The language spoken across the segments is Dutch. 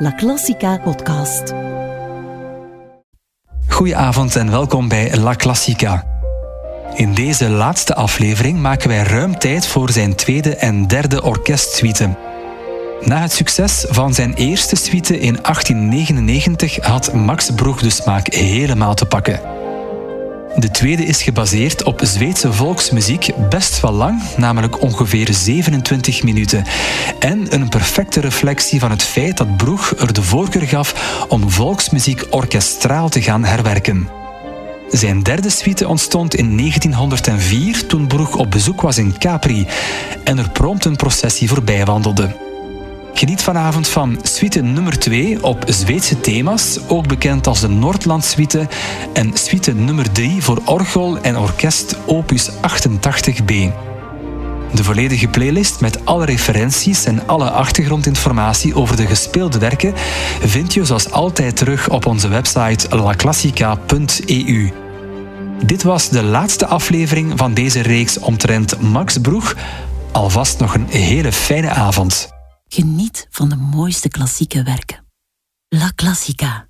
La Classica podcast. Goedenavond en welkom bij La Classica. In deze laatste aflevering maken wij ruim tijd voor zijn tweede en derde orkestsuite. Na het succes van zijn eerste suite in 1899 had Max Broeg de smaak helemaal te pakken. De tweede is gebaseerd op Zweedse volksmuziek, best wel lang, namelijk ongeveer 27 minuten. En een perfecte reflectie van het feit dat Broeg er de voorkeur gaf om volksmuziek orkestraal te gaan herwerken. Zijn derde suite ontstond in 1904 toen Broeg op bezoek was in Capri en er prompt een processie voorbij wandelde. Geniet vanavond van suite nummer 2 op Zweedse thema's, ook bekend als de Noordland Suite, en suite nummer 3 voor orgel en orkest opus 88b. De volledige playlist met alle referenties en alle achtergrondinformatie over de gespeelde werken vind je zoals altijd terug op onze website laclassica.eu. Dit was de laatste aflevering van deze reeks omtrent Max Broeg. Alvast nog een hele fijne avond. Geniet van de mooiste klassieke werken. La Classica.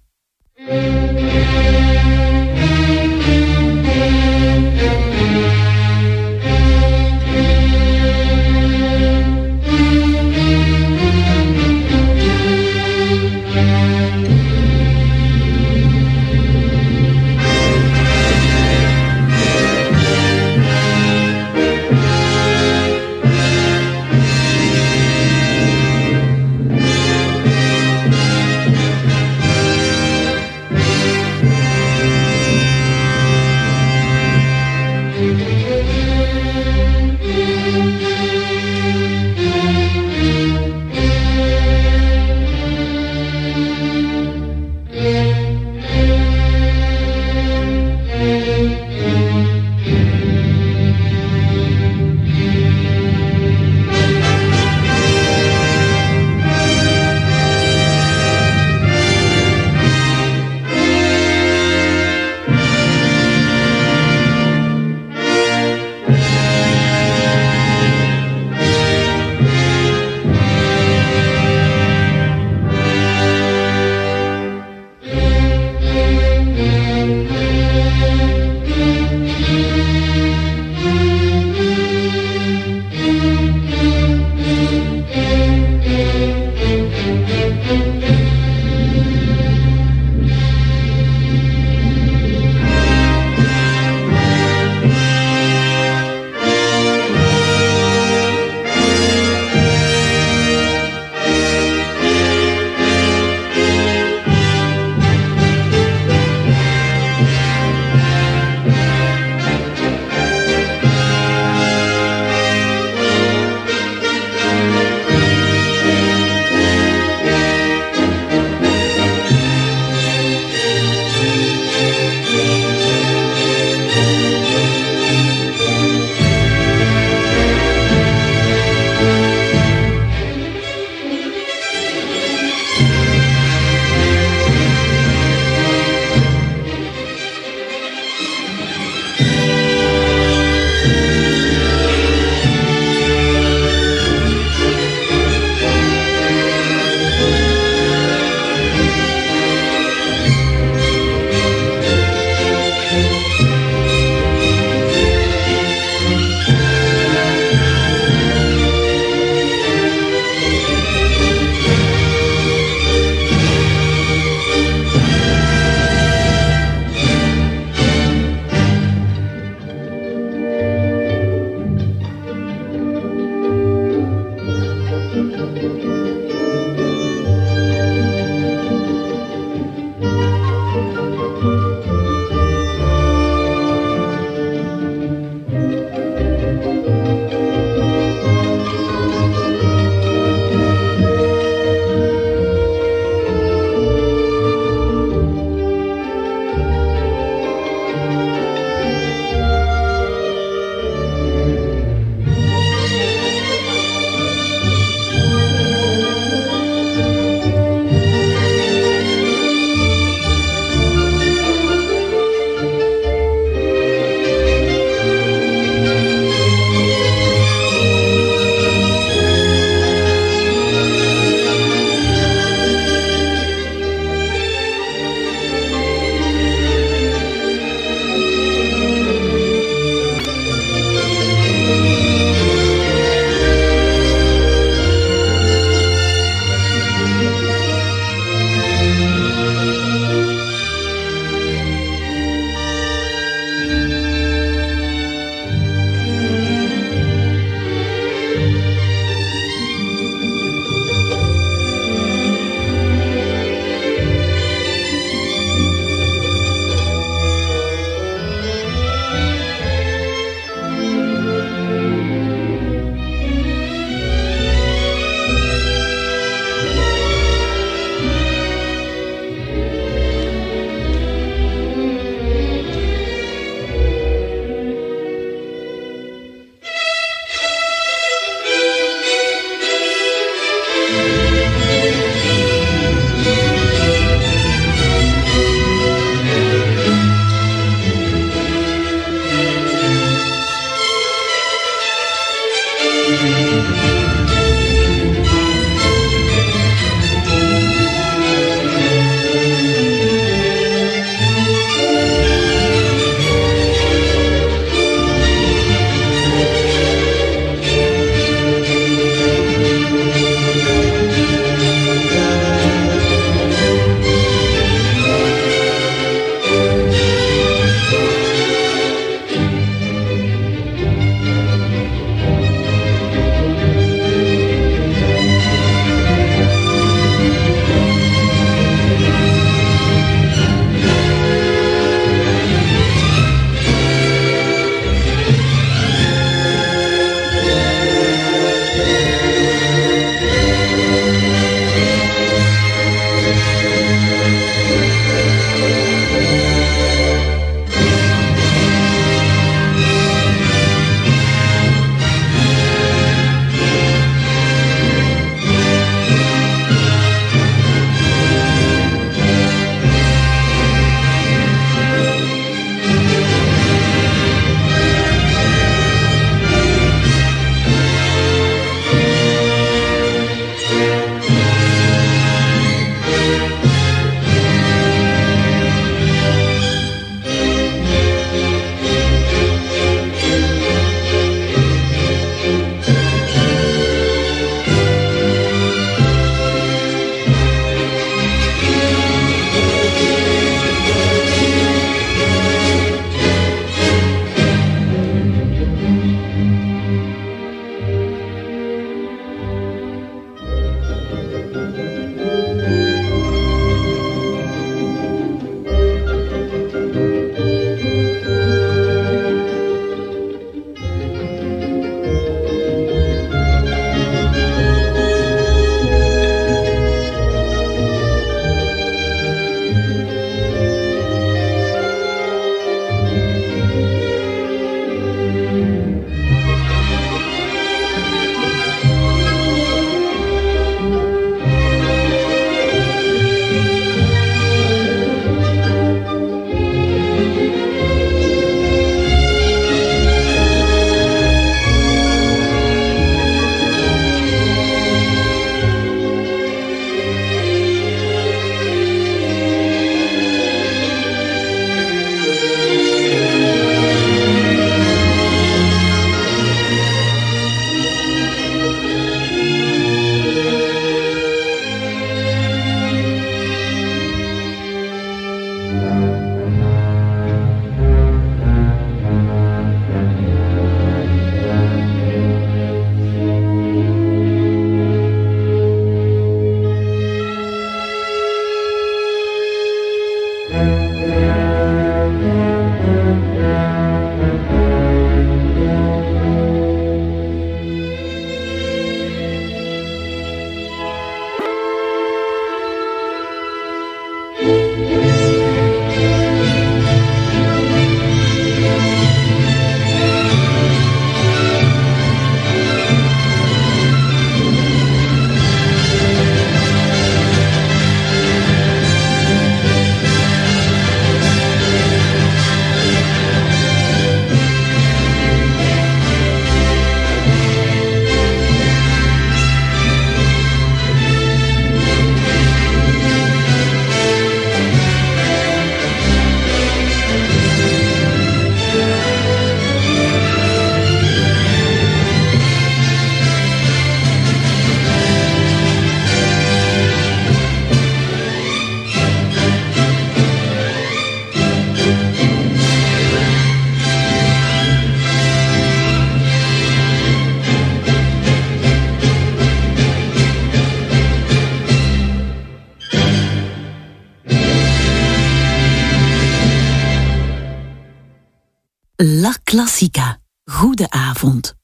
Goede avond.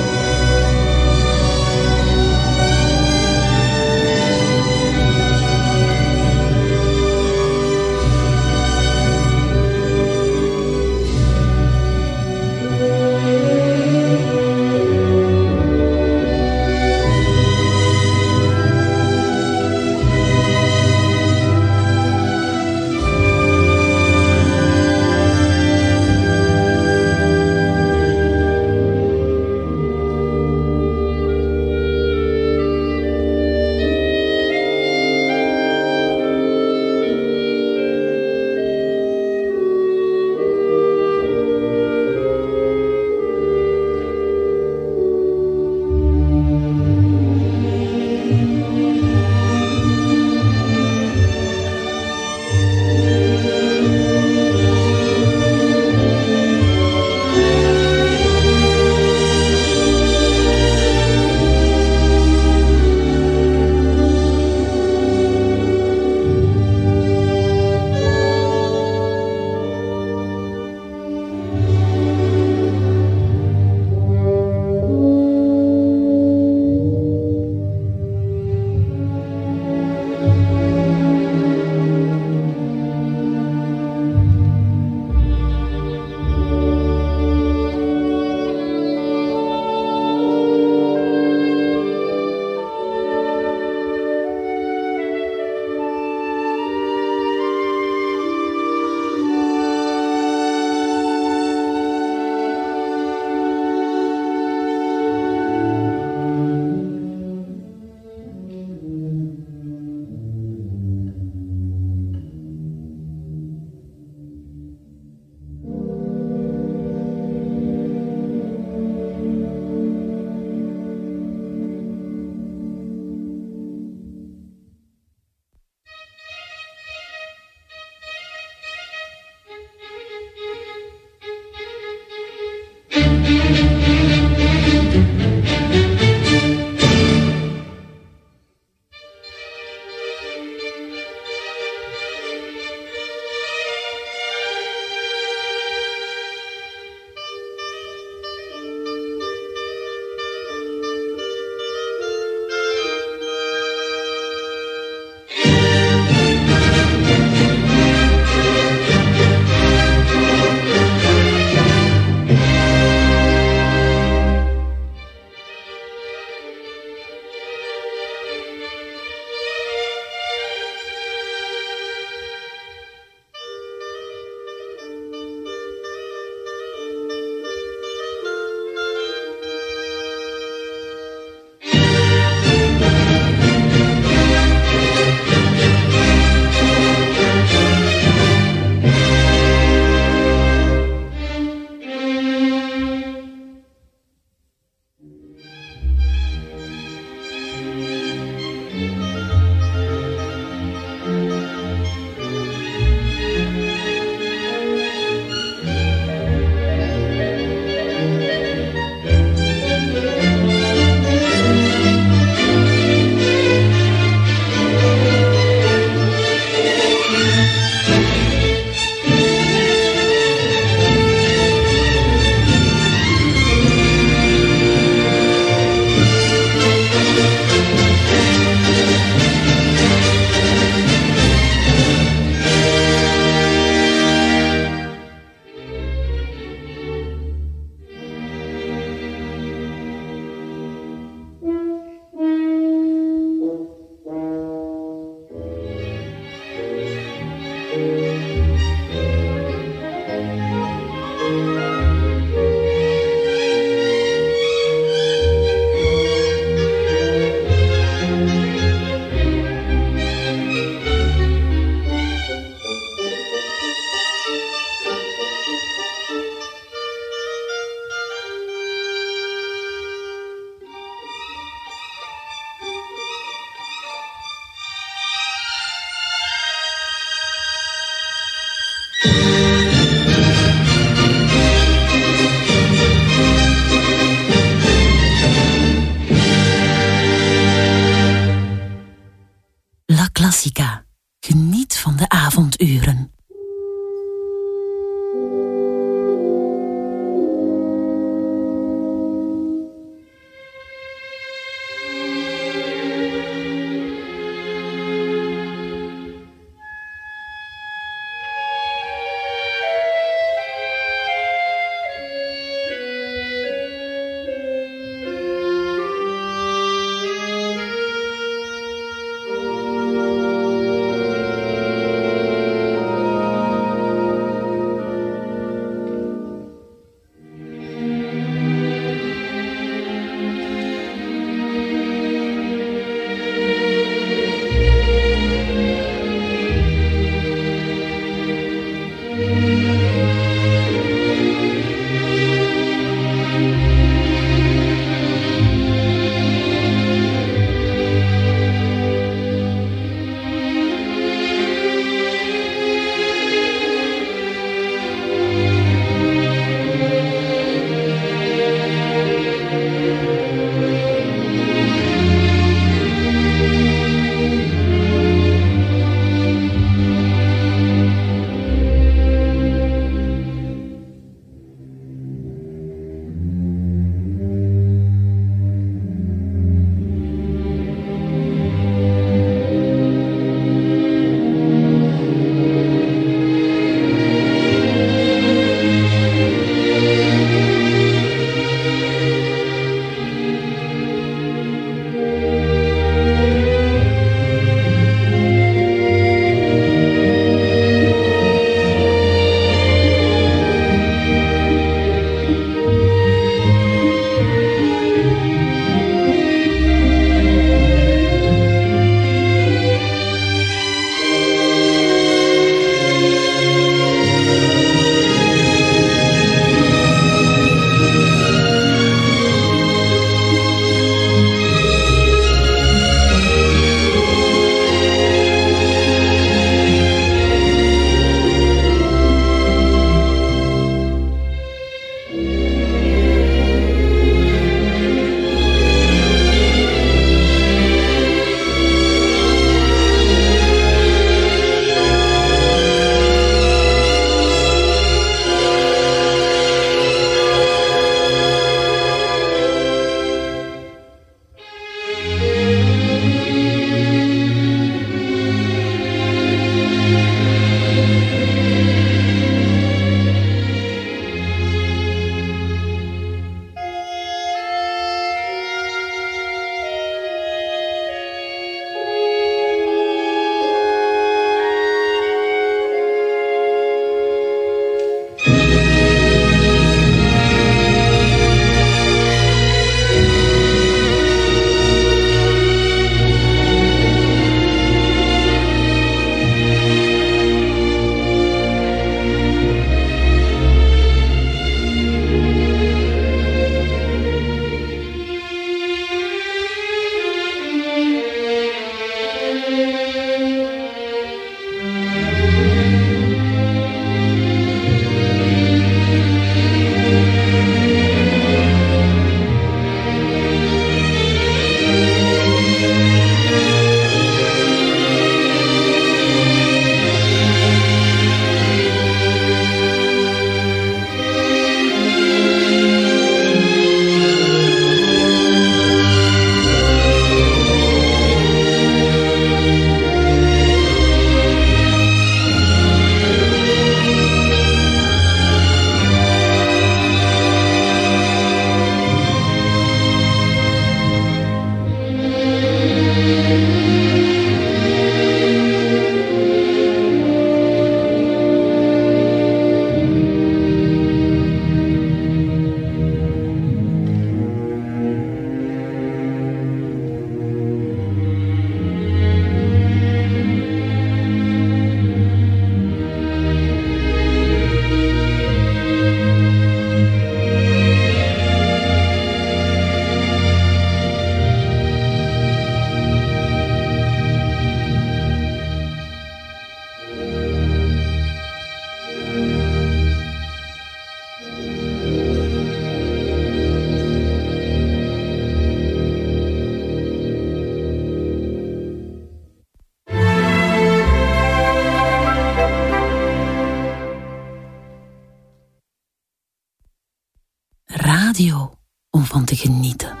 Om van te genieten.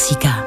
La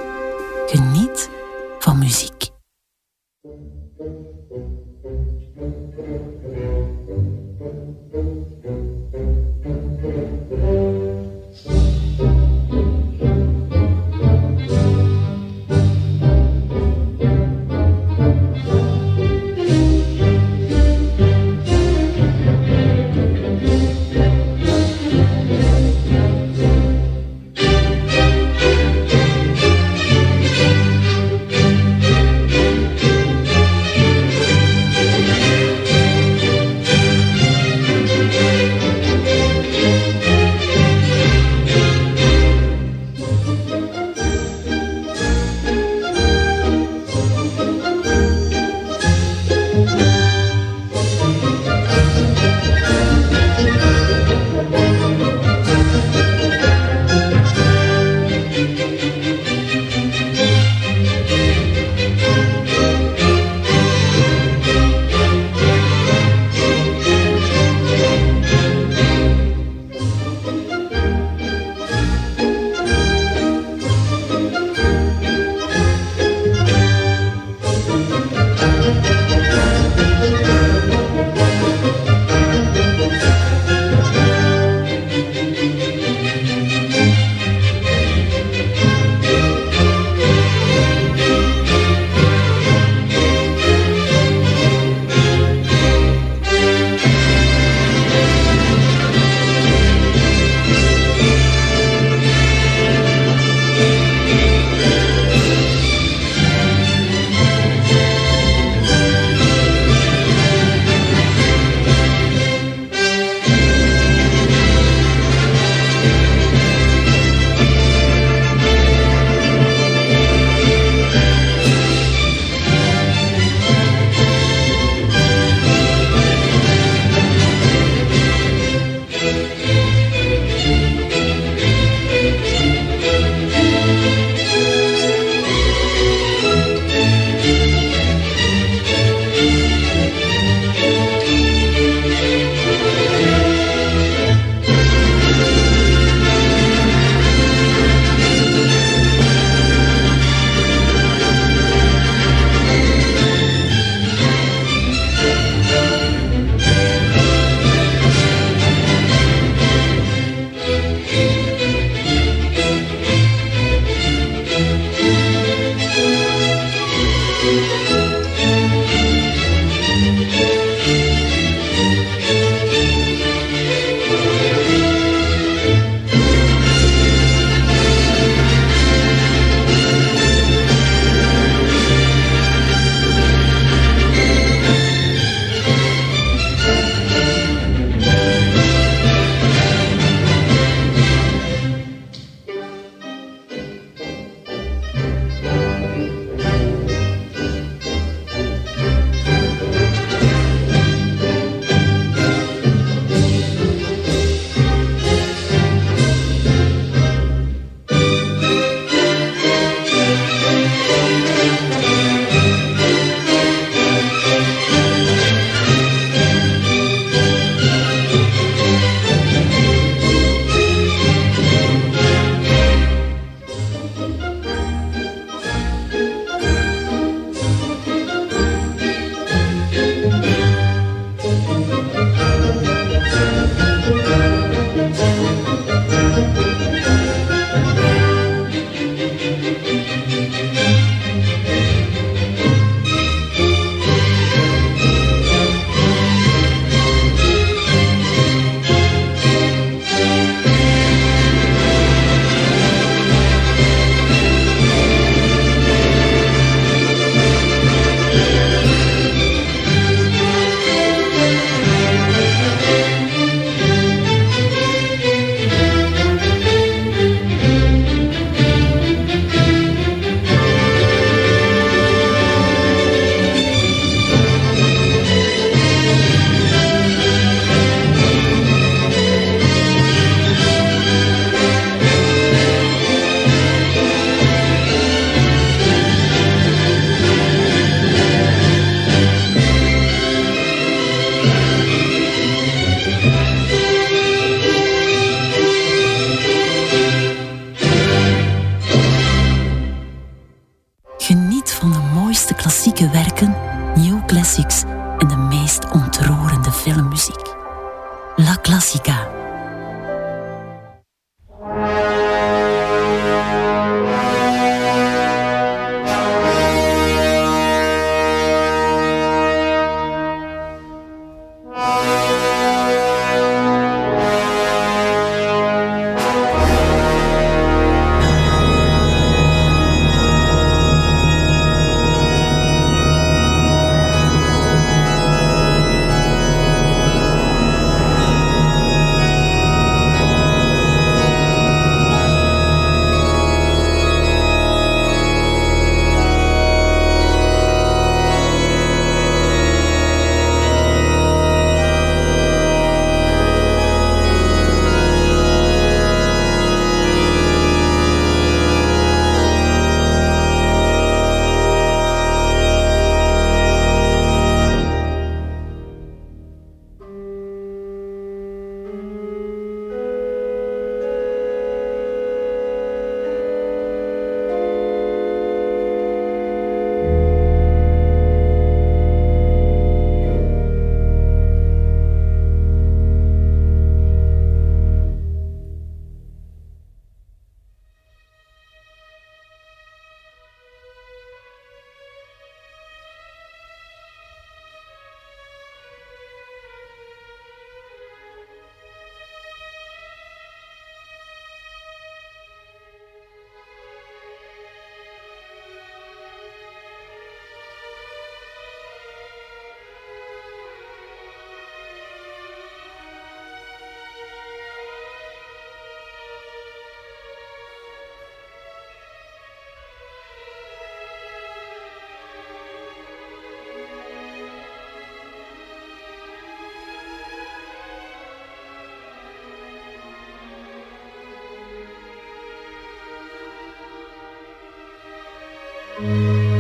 Música